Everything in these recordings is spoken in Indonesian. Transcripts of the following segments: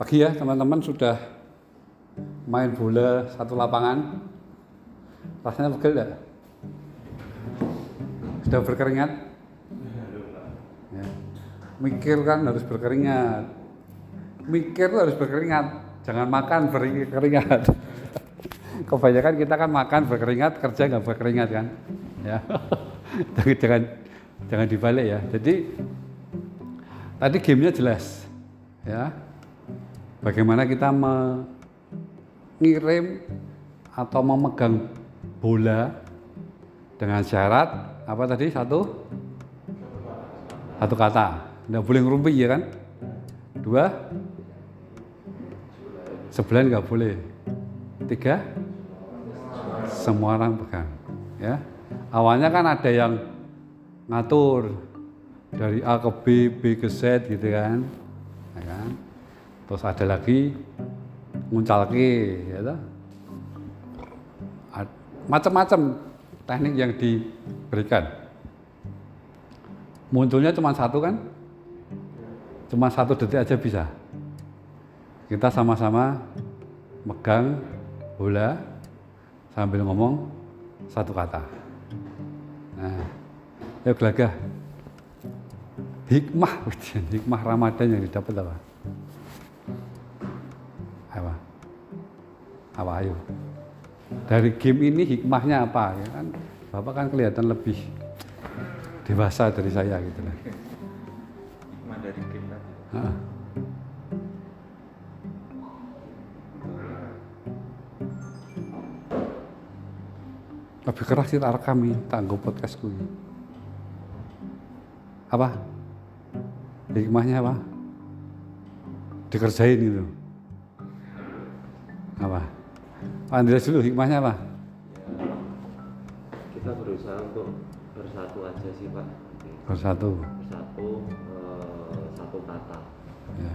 Pagi ya teman-teman sudah main bola satu lapangan. Rasanya pegel tidak? Sudah berkeringat? Ya. Mikir kan harus berkeringat. Mikir harus berkeringat. Jangan makan berkeringat. Kebanyakan kita kan makan berkeringat, kerja nggak berkeringat kan? Ya. jangan jangan dibalik ya. Jadi tadi gamenya jelas ya bagaimana kita mengirim atau memegang bola dengan syarat apa tadi? Satu? Satu kata. Tidak boleh ngerumpi ya kan? Dua? Sebelah nggak boleh. Tiga? Semua orang pegang ya. Awalnya kan ada yang ngatur dari A ke B, B ke Z gitu kan, ya kan? Terus ada lagi muncalke, ya Macam-macam teknik yang diberikan. Munculnya cuma satu kan? Cuma satu detik aja bisa. Kita sama-sama megang bola sambil ngomong satu kata. Nah, ya gelagah hikmah hikmah Ramadan yang didapat apa? Apa? Apa ayo? Dari game ini hikmahnya apa? Ya kan, Bapak kan kelihatan lebih dewasa dari saya gitu lah. hikmah dari game tadi. Lebih keras sih tak rekam nggo podcastku ini. Apa? Hikmahnya apa? Dikerjain gitu. Pak Andreas dulu hikmahnya apa? kita berusaha untuk bersatu aja sih pak Bersatu. bersatu eh, satu kata Ya.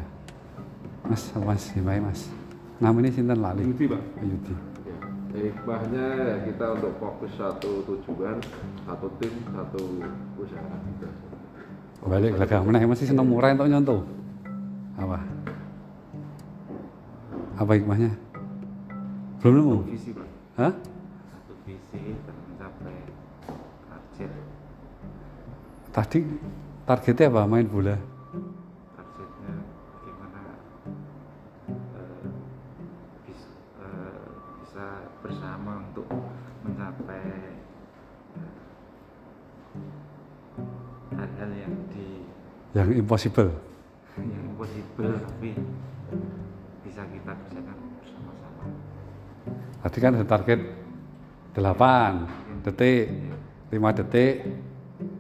Mas, mas, hikmahnya mas. Namanya sinten lali. Yudi pak Yudi. ya. hikmahnya ya kita untuk fokus satu tujuan satu tim satu usaha gitu. Balik belakang mana masih seneng murah untuk nyontoh. Apa? Apa hikmahnya? Belum nemu? visi pak Hah? satu visi mencapai target Tadi targetnya apa? Main bola. targetnya bagaimana eh, bis- eh, bisa bersama untuk mencapai eh, hal-hal yang di Yang impossible. yang impossible tapi bisa kita kerjakan bersama-sama Tadi kan ada target 8 detik, 5 detik,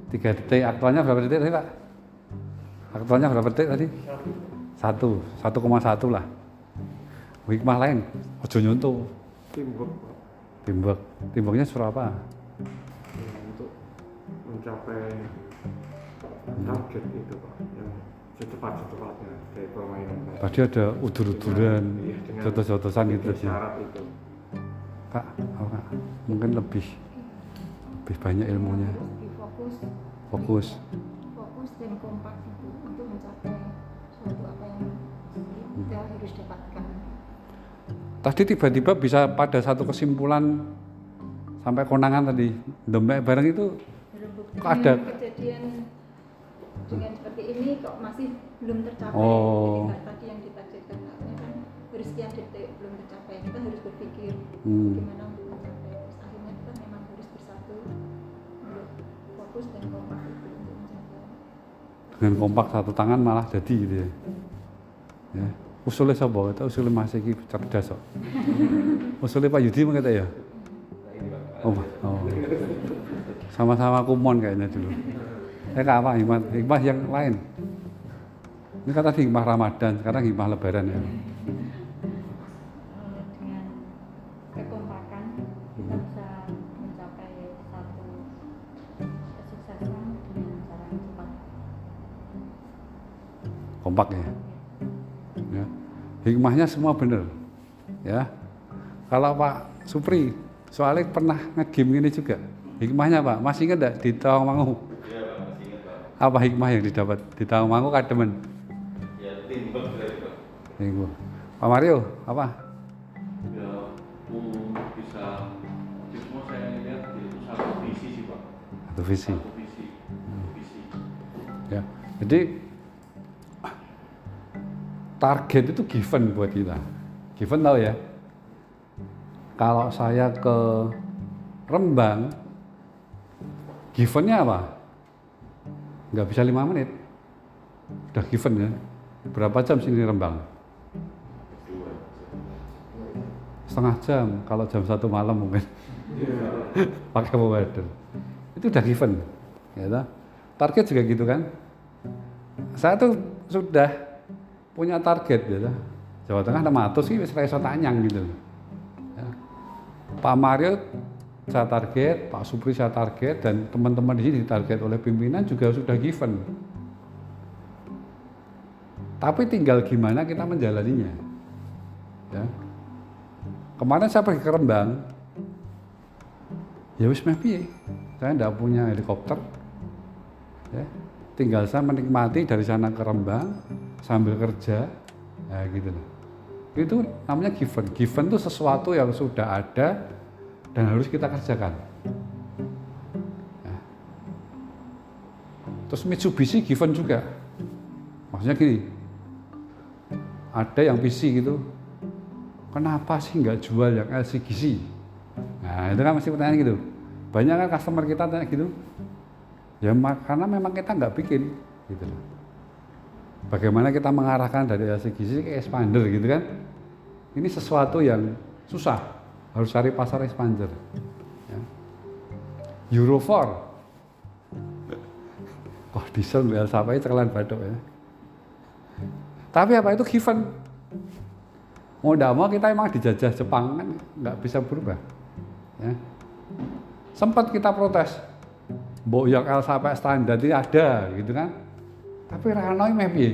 3 detik. Aktualnya berapa detik tadi Pak? Aktualnya berapa detik tadi? Satu, 1,1 lah. Hikmah lain, ojo teamwork Pak. Timbuk, timbuknya suruh apa? Untuk mencapai target itu pak yang secepat cepatnya dari permainan. Tadi ada udur-uduran, Iya, jotos-jotosan gitu syarat itu Kak, apa kak? Mungkin lebih lebih banyak ilmunya. lebih fokus Fokus. fokus dan kompak itu untuk mencapai suatu apa yang kita harus dapatkan Tadi tiba-tiba bisa pada satu kesimpulan sampai konangan tadi. Demek bareng itu Kok ada- kejadian dengan seperti ini kok masih belum tercapai Oh. jadi tadi yang ditargetkan artinya kan harus sekian detik belum tercapai kita harus berpikir Hmm. gimana untuk mencapai terus akhirnya kita memang harus bersatu untuk fokus dan kompak itu untuk mencapai dengan kompak satu tangan malah jadi gitu ya. ya. Usulnya sapa? Kita usulnya Mas iki cerdas kok. Usulnya Pak Yudi mengata ya? Oh, oh. Sama-sama kumon kayaknya dulu. Eh kak apa hikmah, hikmah yang lain? Ini kata hikmah Ramadan, sekarang hikmah Lebaran ya. Kompak ya. ya. Hikmahnya semua benar. Ya. Kalau Pak Supri, soalnya pernah nge-game ini juga. Hikmahnya Pak, masih ingat enggak di Tawangmangu? iya pak masih ingat pak Apa hikmah yang didapat di Tawangmangu kademen? ya timbang pak. Pak Mario, apa? ya bisa semua saya lihat itu satu visi sih pak Satu visi. satu visi satu visi Ya. Jadi target itu given buat kita. Given tahu ya. Kalau saya ke Rembang, givennya apa? Nggak bisa lima menit. Udah given kan? Berapa jam sini Rembang? Setengah jam, kalau jam satu malam mungkin. Pakai provider. Itu udah given. Ya? Target juga gitu kan? Saya tuh sudah punya target toh. Jawa Tengah 600 sih wis ra iso tanyang gitu. Ya. Pak Mario saya target, Pak Supri saya target dan teman-teman di sini ditarget oleh pimpinan juga sudah given. Tapi tinggal gimana kita menjalaninya. Ya. Kemarin saya pergi ke Rembang, ya wis meh piye? Saya tidak punya helikopter. Ya. Tinggal saya menikmati dari sana ke Rembang sambil kerja, ya gitu loh. Itu namanya given. Given itu sesuatu yang sudah ada dan harus kita kerjakan. Ya. Terus Mitsubishi given juga. Maksudnya gini, ada yang PC gitu, kenapa sih nggak jual yang LCGC? Nah itu kan mesti pertanyaan gitu. Banyak kan customer kita tanya gitu, ya karena memang kita nggak bikin gitu loh. Bagaimana kita mengarahkan dari LCGC ke expander gitu kan? Ini sesuatu yang susah, harus cari pasar expander. Ya. Euro 4 Kok diesel sampai badok ya. Tapi apa itu given? Mau tidak mau kita emang dijajah Jepang kan nggak bisa berubah. Ya. Sempat kita protes, Mbok yang L sampai standar ini ada gitu kan. Tapi ranoi meh piye?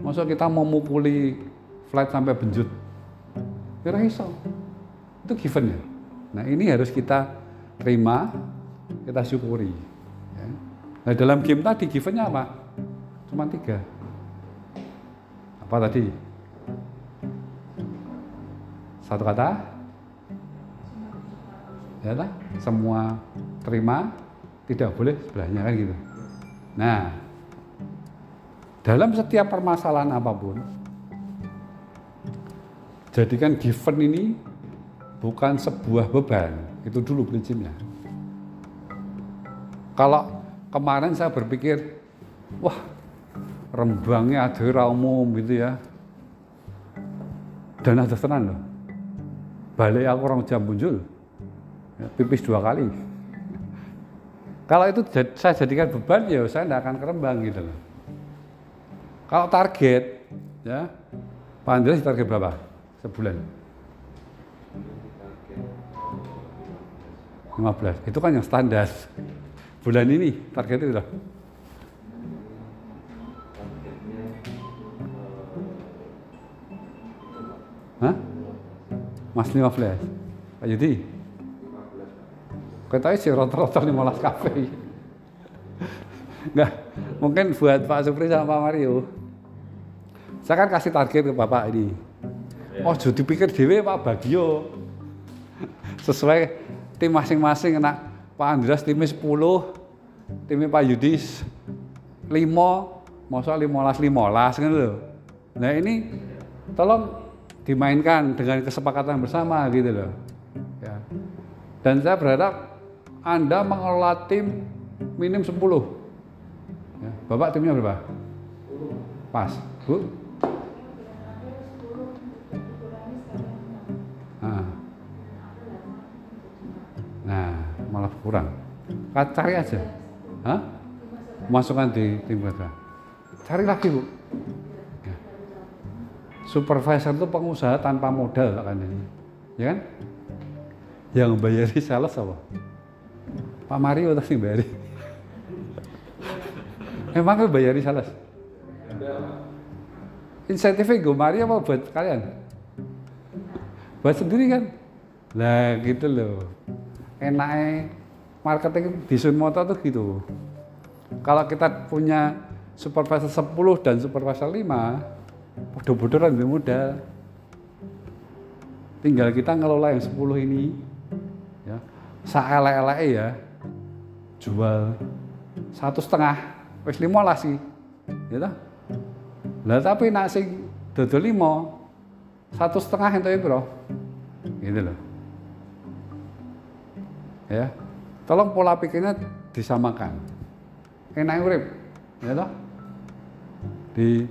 Kita mau mukuli flight sampai benjut? Kira iso. Itu given ya. Nah ini harus kita terima, kita syukuri. Ya. Nah dalam game tadi givennya apa? Cuma tiga. Apa tadi? Satu kata? Ya lah, semua terima, tidak boleh sebelahnya kan gitu. Nah, dalam setiap permasalahan apa pun, jadikan given ini bukan sebuah beban, itu dulu prinsipnya. Kalau kemarin saya berpikir, wah rembangnya ada ra umum gitu ya, dan ada tenan loh. Balik aku orang jam muncul, ya, pipis dua kali. Kalau itu saya jadikan beban, ya saya tidak akan ke Rembang gitu loh. Kalau target, ya, Pak Andreas target berapa sebulan? 15. Itu kan yang standar. Bulan ini targetnya berapa? Hah? Mas 15. Pak Yudi? Katanya sih rata-rata 15 kafe. Enggak, mungkin buat Pak Supri sama Pak Mario. Saya kan kasih target ke Bapak ini. Oh, jadi pikir dewe Pak Bagio. Sesuai tim masing-masing enak Pak Andreas timnya 10, timnya Pak Yudis 5, masa 15 15 kan loh. Nah, ini tolong dimainkan dengan kesepakatan bersama gitu loh. Ya. Dan saya berharap Anda mengelola tim minim 10. Ya. Bapak timnya berapa? Pas. Bu? Kurang. Cari aja. Hah? Masukkan di tim kerja. Cari lagi, Bu. Ya. Supervisor itu pengusaha tanpa modal kan ini. Ya kan? Yang bayari sales apa? Pak Mario tadi bayari. Emang lu bayari sales? Insentifnya gue Mario apa buat kalian? Buat sendiri kan? Lah gitu loh. Enaknya marketing di Sunmoto tuh gitu. Kalau kita punya supervisor 10 dan supervisor 5, bodoh-bodoh duwe modal tinggal kita ngelola yang 10 ini ya. Saelek-eleke ya jual satu setengah wis lima lah sih toh? lah tapi nak sing dodol lima satu setengah itu bro gitu loh. Ya tolong pola pikirnya disamakan. Enak urip ya toh? Di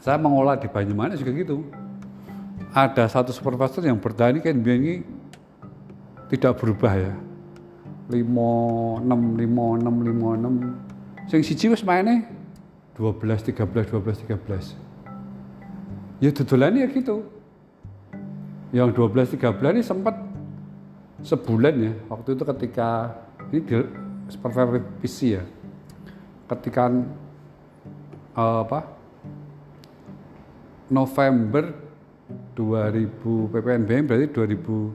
saya mengolah di Banyumanik juga gitu. Ada satu supervisor yang bertani kan ini tidak berubah ya. Lima enam lima enam lima enam. Sing siji wis maine 12 13 12 13 ya dodolan ya gitu. Yang 12 13 ini sempat sebulan ya waktu itu ketika ini di supervisi ya ketika eh, apa November 2000 PPNBM berarti 2020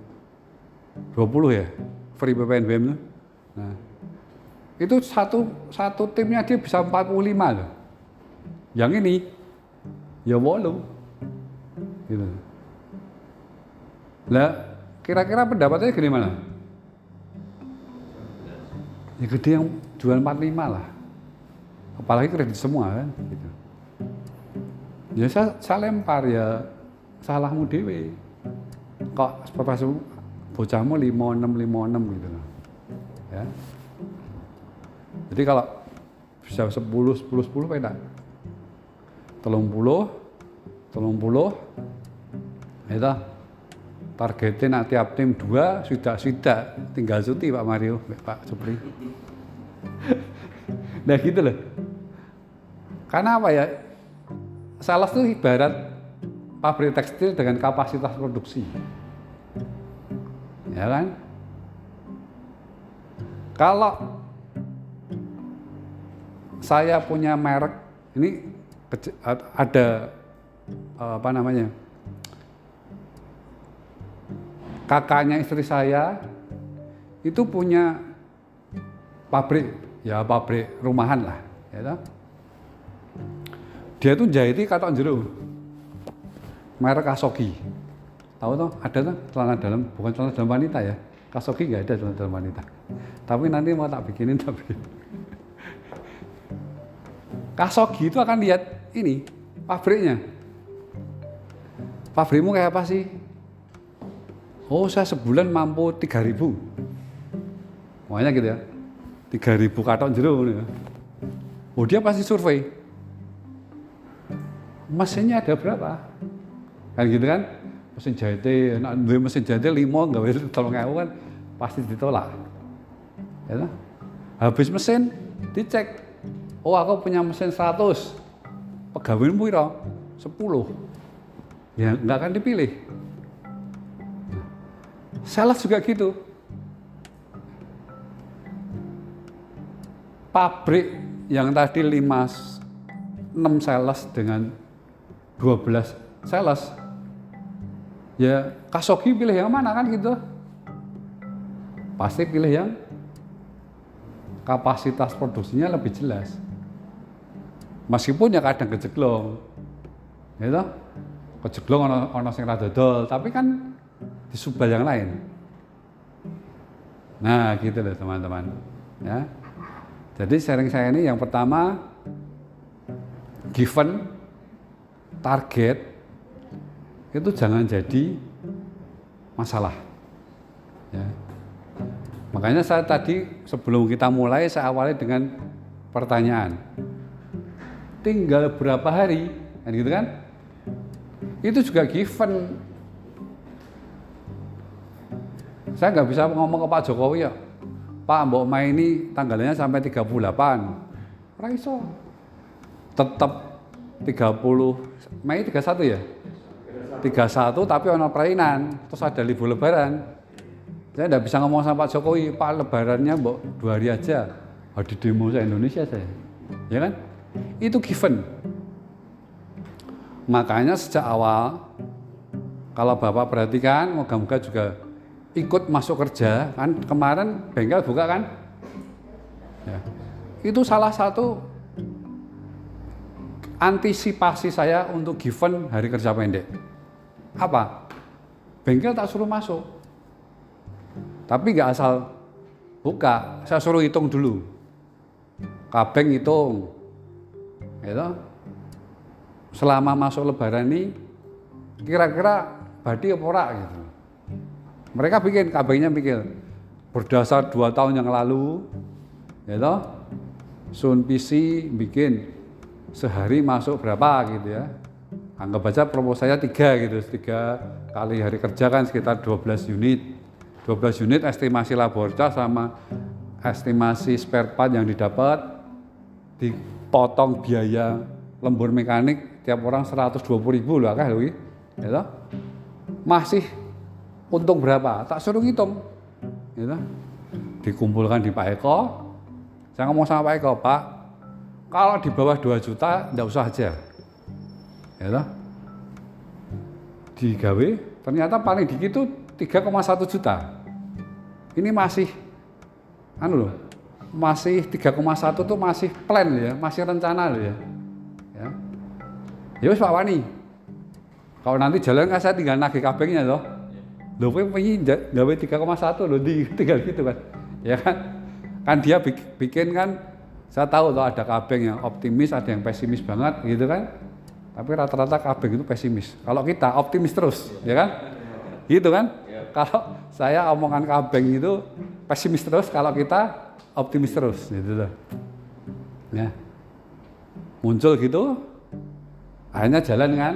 ya free PPNBM itu. Nah, itu satu satu timnya dia bisa 45 loh. Yang ini ya wolu. Gitu. Lah kira-kira pendapatnya gini mana? Ya gede yang jual 45 lah. Apalagi kredit semua kan gitu. Ya saya, saya lempar ya salahmu dewe. Kok supervisor bocahmu 56 56 gitu. Ya. Jadi kalau bisa 10 10 10 penak. Telung puluh, telung puluh, itu targetnya nak tiap tim dua sudah sudah tinggal cuti Pak Mario, Pak Supri. nah gitu loh. Karena apa ya? Sales itu ibarat pabrik tekstil dengan kapasitas produksi. Ya kan? Kalau saya punya merek, ini ada eh, apa namanya? Kakaknya istri saya itu punya pabrik, ya pabrik rumahan lah, ya toh. Dia tuh jahiti katok jeruk merek Kasogi. Tahu tuh ada tuh celana dalam, bukan celana dalam wanita ya. Kasogi nggak ada celana dalam wanita. Tapi nanti mau tak bikinin tapi. Kasogi itu akan lihat ini pabriknya. Pabrikmu kayak apa sih? Oh saya sebulan mampu 3000 Makanya gitu ya 3000 katok jeruk ya. Oh dia pasti survei mesinnya ada berapa? Kan gitu kan? Mesin jahitnya, nak duwe mesin jahitnya lima, nggak boleh tolong aku kan pasti ditolak. Ya? Habis mesin dicek. Oh aku punya mesin 100. Pegawai piro? 10. Ya nggak akan dipilih. Sales juga gitu. Pabrik yang tadi 5 6 sales dengan 12 sales. Ya Kasogi pilih yang mana kan gitu. Pasti pilih yang kapasitas produksinya lebih jelas. Meskipun ya kadang kejeglong gitu kejeglong ono ono sing rada tapi kan di subal yang lain nah gitu loh teman-teman ya jadi sharing saya ini yang pertama given target itu jangan jadi masalah. Ya. Makanya saya tadi sebelum kita mulai saya awali dengan pertanyaan. Tinggal berapa hari? Kan gitu kan? Itu juga given. Saya nggak bisa ngomong ke Pak Jokowi ya. Pak, Mbok ini tanggalnya sampai 38. Raiso. Tetap 30 Mei 31 ya? 31 tapi ono perainan, terus ada libur lebaran. Saya tidak bisa ngomong sama Pak Jokowi, Pak lebarannya mbok dua hari aja. Di demo saya Indonesia saya. Ya kan? Itu given. Makanya sejak awal kalau Bapak perhatikan, moga-moga juga ikut masuk kerja kan kemarin bengkel buka kan? Ya. Itu salah satu antisipasi saya untuk given hari kerja pendek. Apa? Bengkel tak suruh masuk. Tapi nggak asal buka, saya suruh hitung dulu. Kabeng hitung. Gitu. Selama masuk lebaran ini kira-kira badi apa gitu. Mereka bikin kabengnya bikin berdasar dua tahun yang lalu, gitu. Sun PC bikin sehari masuk berapa gitu ya. Anggap aja promo saya tiga gitu, tiga kali hari kerja kan sekitar 12 unit. 12 unit estimasi labor charge sama estimasi spare part yang didapat dipotong biaya lembur mekanik tiap orang 120 ribu lah kan gitu. Masih untung berapa? Tak suruh ngitung. Gitu. Dikumpulkan di Pak Eko. Saya ngomong sama Pak Eko, Pak, kalau di bawah 2 juta enggak usah aja. Ya Digawe, ternyata paling dikit itu 3,1 juta. Ini masih anu loh. Masih 3,1 tuh masih plan ya, masih rencana loh ya. Ya. Ya Pak Wani. Kalau nanti jalan kan saya tinggal nagih kabengnya loh. Kowe pengen gawe 3,1 loh di tinggal gitu kan. Ya kan? Kan dia bikin kan saya tahu loh ada kabeng yang optimis, ada yang pesimis banget gitu kan. Tapi rata-rata kabeng itu pesimis. Kalau kita optimis terus, ya kan? Gitu kan? Kalau saya omongan kabeng itu pesimis terus, kalau kita optimis terus, gitu loh. Ya. Muncul gitu, akhirnya jalan kan,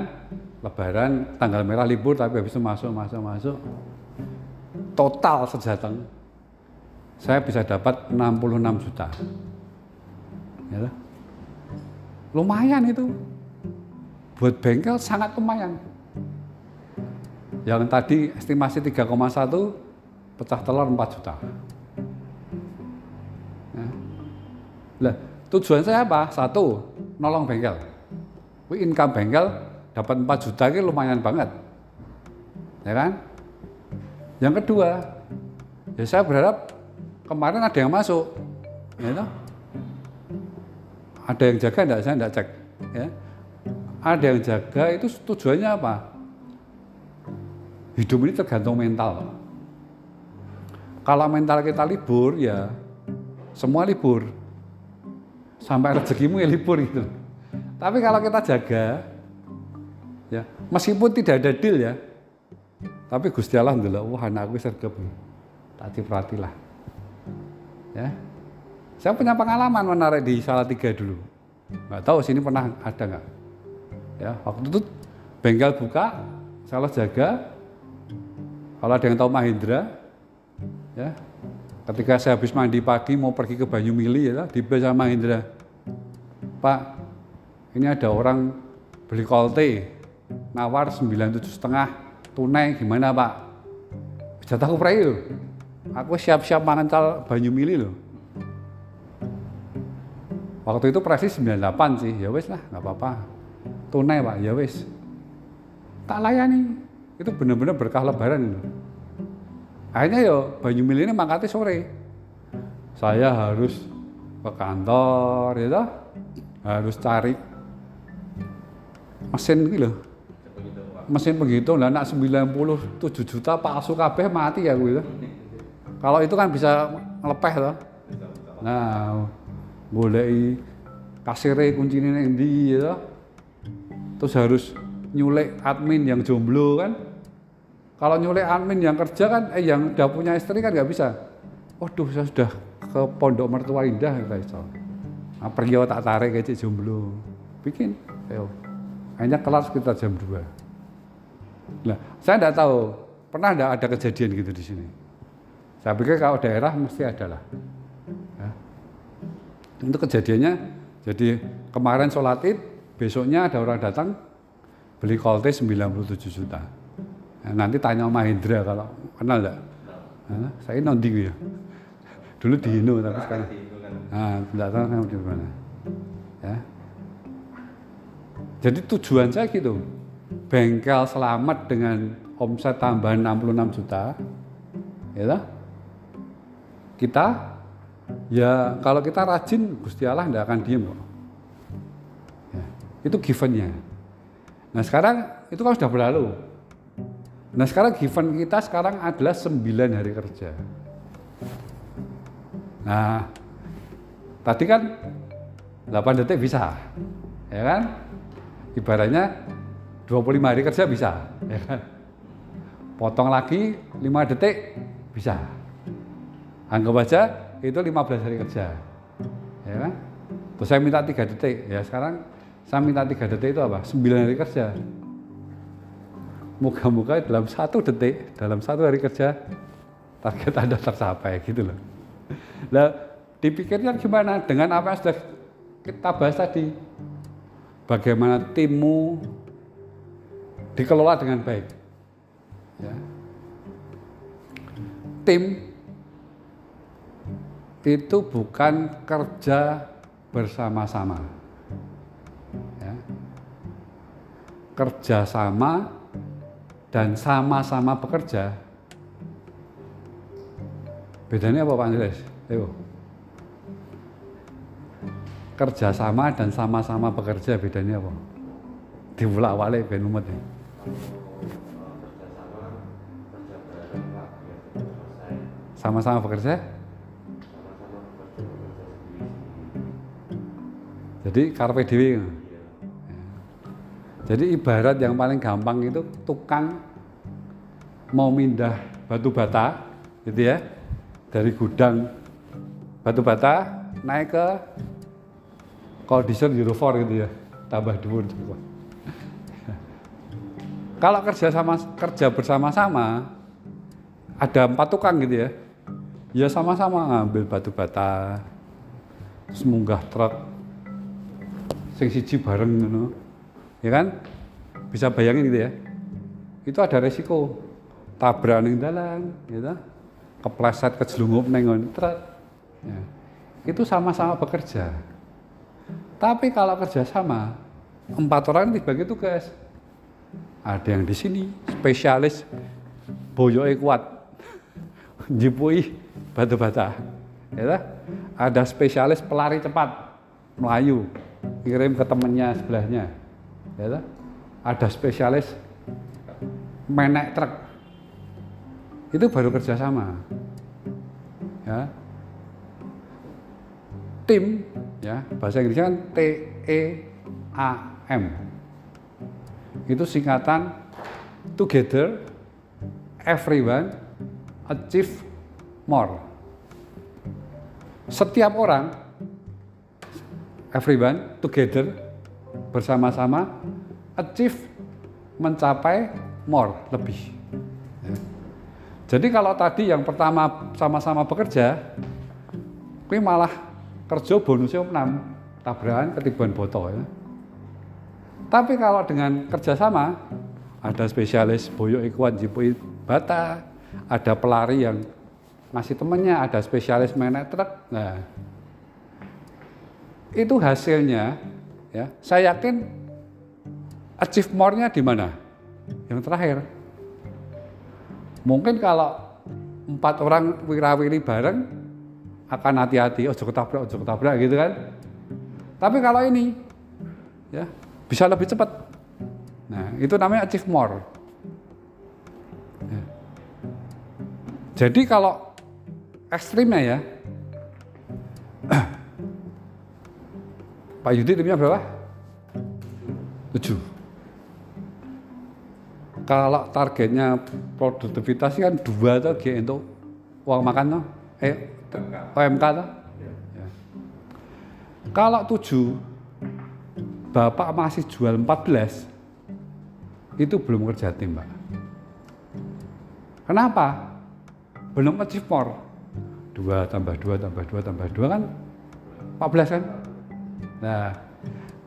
lebaran tanggal merah libur tapi habis itu masuk masuk masuk total sejateng saya bisa dapat 66 juta ya. lumayan itu buat bengkel sangat lumayan. Yang tadi estimasi 3,1 pecah telur 4 juta. Lah, tujuan saya apa? Satu, nolong bengkel. income bengkel dapat 4 juta ini lumayan banget. Ya kan? Yang kedua, ya saya berharap kemarin ada yang masuk. Ya, ada yang jaga enggak? Saya enggak cek. Ya ada yang jaga itu tujuannya apa? Hidup ini tergantung mental. Kalau mental kita libur ya semua libur. Sampai rezekimu ya libur gitu. Tapi kalau kita jaga ya meskipun tidak ada deal ya. Tapi Gusti Allah adalah wah anakku sergap. Tak cipratilah. Ya. Saya punya pengalaman menarik di tiga dulu. Nggak tahu sini pernah ada nggak? Ya, waktu itu bengkel buka, salah jaga. Kalau ada yang tahu Mahindra, ya, ketika saya habis mandi pagi mau pergi ke Banyumili ya, di sama Mahindra. Pak, ini ada orang beli kolte, nawar 97 setengah tunai gimana Pak? Jatahku prai loh. Aku siap-siap mangan cal Banyumili loh. Waktu itu presis 98 sih, ya wes lah, nggak apa-apa. Tunai pak ya wis. Tak layani. Itu benar-benar berkah lebaran itu akhirnya yo Banyu Mili ini mangkatnya sore. Saya harus ke kantor ya harus cari mesin gitu mesin penghitung lah nak 97 juta palsu kabeh mati ya gitu kalau itu kan bisa ngelepeh loh nah boleh kasirnya kuncinya yang di ya terus harus nyulek admin yang jomblo kan. Kalau nyulek admin yang kerja kan eh yang udah punya istri kan nggak bisa. Waduh saya sudah ke pondok mertua indah kata iso nah, pergi tak tarik aja jomblo. Bikin ayo. Hanya kelas kita jam 2 nah saya tidak tahu pernah tidak ada kejadian gitu di sini saya pikir kalau daerah mesti ada lah ya. itu kejadiannya jadi kemarin sholat id besoknya ada orang datang beli kolte 97 juta. Nah, nanti tanya sama Hendra kalau kenal enggak? Nah, saya non ya. Dulu di Hino tapi sekarang. Nah, tidak tahu saya di mana. Ya. Jadi tujuan saya gitu. Bengkel selamat dengan omset tambahan 66 juta. Ya Kita ya kalau kita rajin Gusti Allah tidak akan diem kok. Itu givennya. Nah sekarang itu kan sudah berlalu. Nah sekarang given kita sekarang adalah 9 hari kerja. Nah tadi kan 8 detik bisa, ya kan? Ibaratnya 25 hari kerja bisa, ya kan? Potong lagi 5 detik bisa. Anggap aja itu 15 hari kerja, ya kan? Terus saya minta 3 detik, ya sekarang saya minta 3 detik itu apa? 9 hari kerja. Moga-moga dalam satu detik, dalam satu hari kerja target Anda tercapai gitu loh. Nah, dipikirnya gimana dengan apa yang sudah kita bahas tadi? Bagaimana timmu dikelola dengan baik. Ya. Tim itu bukan kerja bersama-sama. Ya. Kerja sama dan sama-sama bekerja. Bedanya apa Pak Andres? Ayo. Kerja sama dan sama-sama bekerja bedanya apa? Diulak walik ben umet ya. Sama-sama bekerja? Jadi karpe dewi. Jadi ibarat yang paling gampang itu tukang mau mindah batu bata, gitu ya, dari gudang batu bata naik ke condition Euro 4 gitu ya, tambah dua. Kalau kerja sama kerja bersama-sama ada empat tukang gitu ya, ya sama-sama ngambil batu bata, terus munggah truk, sing siji bareng gitu, ya kan? Bisa bayangin gitu ya? Itu ada resiko tabrak ning dalan, gitu, kepleset kejelungup neng truk. Ya. Itu sama-sama bekerja. Tapi kalau kerja sama, empat orang dibagi tugas. Ada yang di sini spesialis boyoke kuat, jipui batu bata. Ya, ada spesialis pelari cepat, melayu, kirim ke temennya sebelahnya. Ya, ada spesialis menek truk. Itu baru kerjasama. Ya, tim ya bahasa Inggrisnya kan T E A M itu singkatan together everyone achieve more setiap orang everyone together bersama-sama achieve mencapai more lebih Ya. jadi kalau tadi yang pertama sama-sama bekerja ini malah kerja bonusnya 6 tabrakan ketiban botol ya. Tapi kalau dengan kerjasama ada spesialis boyok ikuan jipui bata, ada pelari yang ngasih temennya, ada spesialis menek truk. Nah, itu hasilnya ya. Saya yakin achieve more-nya di mana? Yang terakhir. Mungkin kalau empat orang wirawiri bareng akan hati-hati, ojo ketabrak, ojo ketabrak gitu kan. Tapi kalau ini ya bisa lebih cepat. Nah, itu namanya achieve more. Ya. Jadi kalau ekstrimnya ya, Pak Yudi timnya berapa? 7. Kalau targetnya produktivitas kan dua tuh untuk uang makan tuh, eh OMK tuh. Ya. Kalau 7 Bapak masih jual 14 itu belum kerja tim, Pak. Kenapa? Belum achieve more. 2 tambah 2 tambah 2 tambah 2 kan 14 kan? Nah,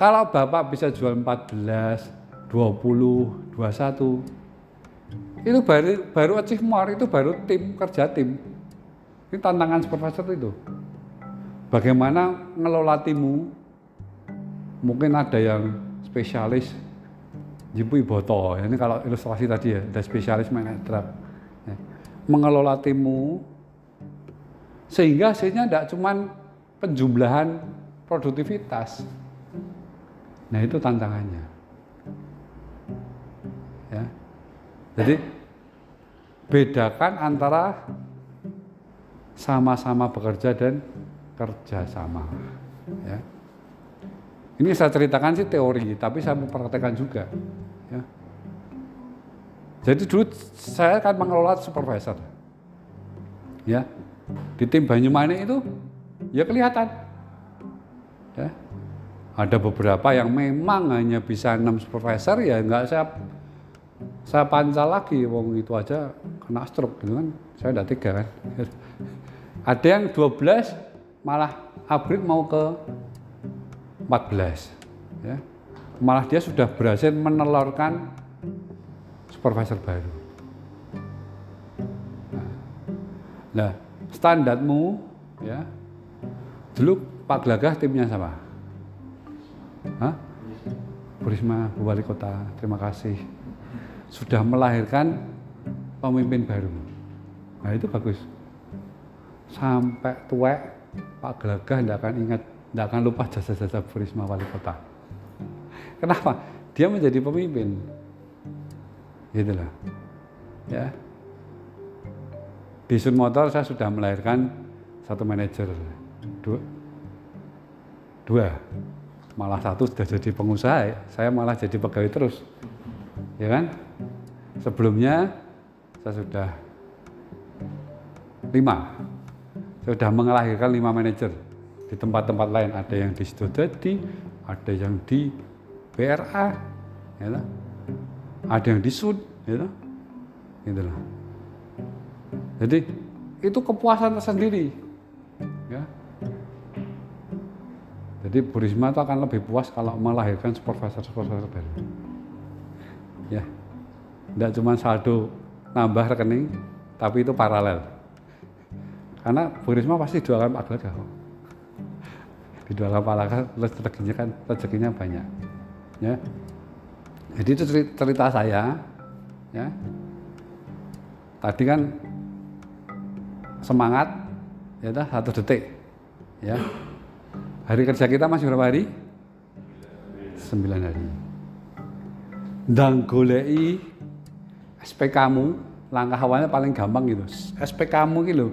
kalau Bapak bisa jual 14, 20, 21 itu baru baru achieve more itu baru tim kerja tim. Ini tantangan supervisor itu. Bagaimana ngelola timmu mungkin ada yang spesialis jipui botol ini kalau ilustrasi tadi ya ada spesialis main truk ya. mengelola timmu sehingga hasilnya tidak cuma penjumlahan produktivitas Nah itu tantangannya. Ya. Jadi bedakan antara sama-sama bekerja dan kerja sama. Ya. Ini saya ceritakan sih teori, tapi saya mau praktekkan juga. Ya. Jadi dulu saya kan mengelola supervisor. Ya. Di tim Banyumanik itu ya kelihatan. Ya. Ada beberapa yang memang hanya bisa enam supervisor ya nggak saya saya pancal lagi wong itu aja kena stroke gitu kan. Saya udah tiga kan. Ada yang 12 malah upgrade mau ke 14 ya. Malah dia sudah berhasil menelurkan supervisor baru. Nah, standarmu ya. Dulu Pak Glagah timnya sama. Hah? Bu Risma, Bu Wali Kota, terima kasih. Sudah melahirkan pemimpin baru. Nah itu bagus. Sampai tuwek Pak Glagah tidak akan ingat, tidak akan lupa jasa-jasa Bu Risma Wali Kota. Kenapa? Dia menjadi pemimpin. Loh. Ya. Di Sun Motor saya sudah melahirkan satu manajer. Dua, dua. Malah satu sudah jadi pengusaha, saya malah jadi pegawai terus. Ya kan? Sebelumnya saya sudah lima. Saya sudah mengelahirkan lima manajer di tempat-tempat lain. Ada yang di Sidodadi, ada yang di BRA, ya ada yang di Sud, ya gitu loh. Jadi itu kepuasan tersendiri. Ya. Jadi Bu Risma itu akan lebih puas kalau melahirkan supervisor-supervisor baru. Ya. Tidak cuma saldo nambah rekening, tapi itu paralel. Karena Bu Risma pasti jualan Pak Glagah kok. Di jualan Pak Glagah rezekinya kan rezekinya banyak. Ya. Jadi itu cerita saya. Ya. Tadi kan semangat ya dah satu detik ya hari kerja kita masih berapa hari sembilan hari dan golei SP kamu langkah awalnya paling gampang gitu SP kamu gitu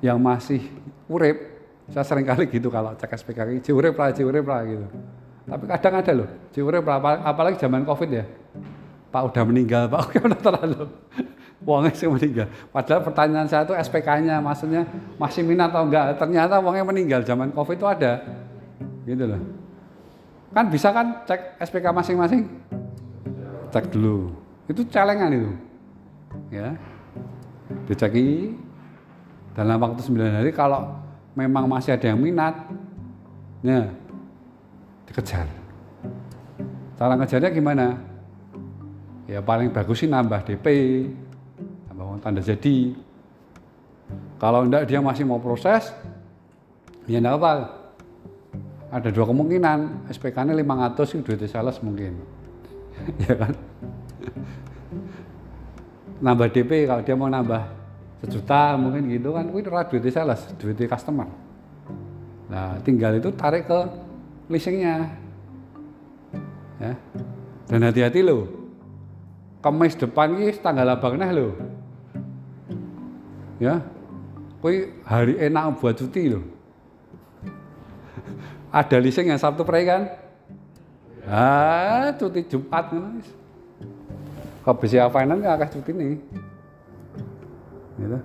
yang masih urip saya sering kali gitu kalau cek SPK ini urip lah urip lah gitu tapi kadang ada loh urip lah apalagi zaman covid ya Pak udah meninggal Pak oke udah terlalu uangnya sih meninggal. Padahal pertanyaan saya itu SPK-nya, maksudnya masih minat atau enggak? Ternyata uangnya meninggal zaman COVID itu ada, gitu loh. Kan bisa kan cek SPK masing-masing? Cek dulu. Itu celengan itu, ya. Diceki dalam waktu 9 hari kalau memang masih ada yang minat, ya dikejar. Cara ngejarnya gimana? Ya paling bagus sih nambah DP, tanda jadi. Kalau enggak dia masih mau proses, ya enggak apa. Ada dua kemungkinan, SPK-nya 500 sih duit sales mungkin. ya kan? nambah DP kalau dia mau nambah sejuta mungkin gitu kan, itu duit sales, duit customer. Nah, tinggal itu tarik ke leasingnya. Ya. Dan hati-hati loh. Kemis depan ini tanggal abang nah loh ya kue hari enak buat cuti loh ada leasing yang Sabtu pre kan ah cuti Jumat guys kalau BCA Finance nggak akan cuti nih gitu.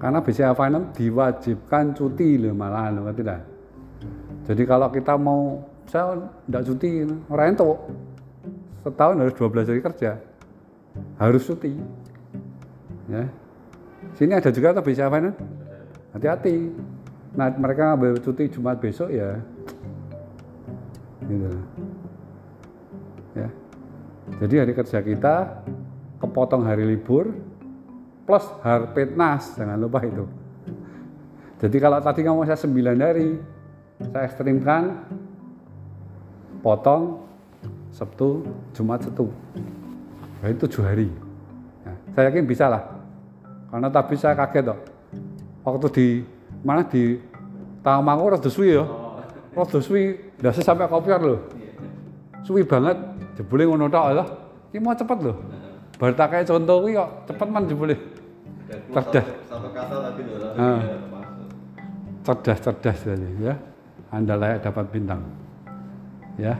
karena BCA Finance diwajibkan cuti loh malah loh tidak jadi kalau kita mau saya tidak cuti orang itu setahun harus 12 hari kerja harus cuti ya Sini ada juga atau bisa apa Hati-hati. Nah mereka ngambil cuti Jumat besok ya, gitu. Ya. Jadi hari kerja kita kepotong hari libur plus harpetnas jangan lupa itu. Jadi kalau tadi kamu saya 9 hari, saya ekstrimkan potong Sabtu, Jumat, Sabtu. Berarti tujuh hari. Nah, saya yakin bisa lah. Karena tapi saya kaget dok. Waktu di mana di Tawangmangu rada suwi ya. Rodo suwi, ndase sampai kopior lho. Suwi banget, jebule ngono tok lho. Ki mau cepet tak kayak contoh kuwi kok cepet man jebule. Cerdas. Satu kata tadi loh, tapi Ah. cerdas cerdas tadi ya. Anda layak dapat bintang. Ya.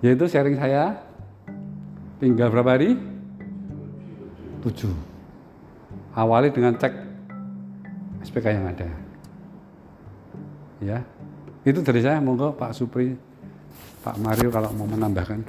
Yaitu sharing saya. Tinggal berapa hari? Tujuh. Awali dengan cek SPK yang ada. Ya. Itu dari saya. Monggo Pak Supri Pak Mario kalau mau menambahkan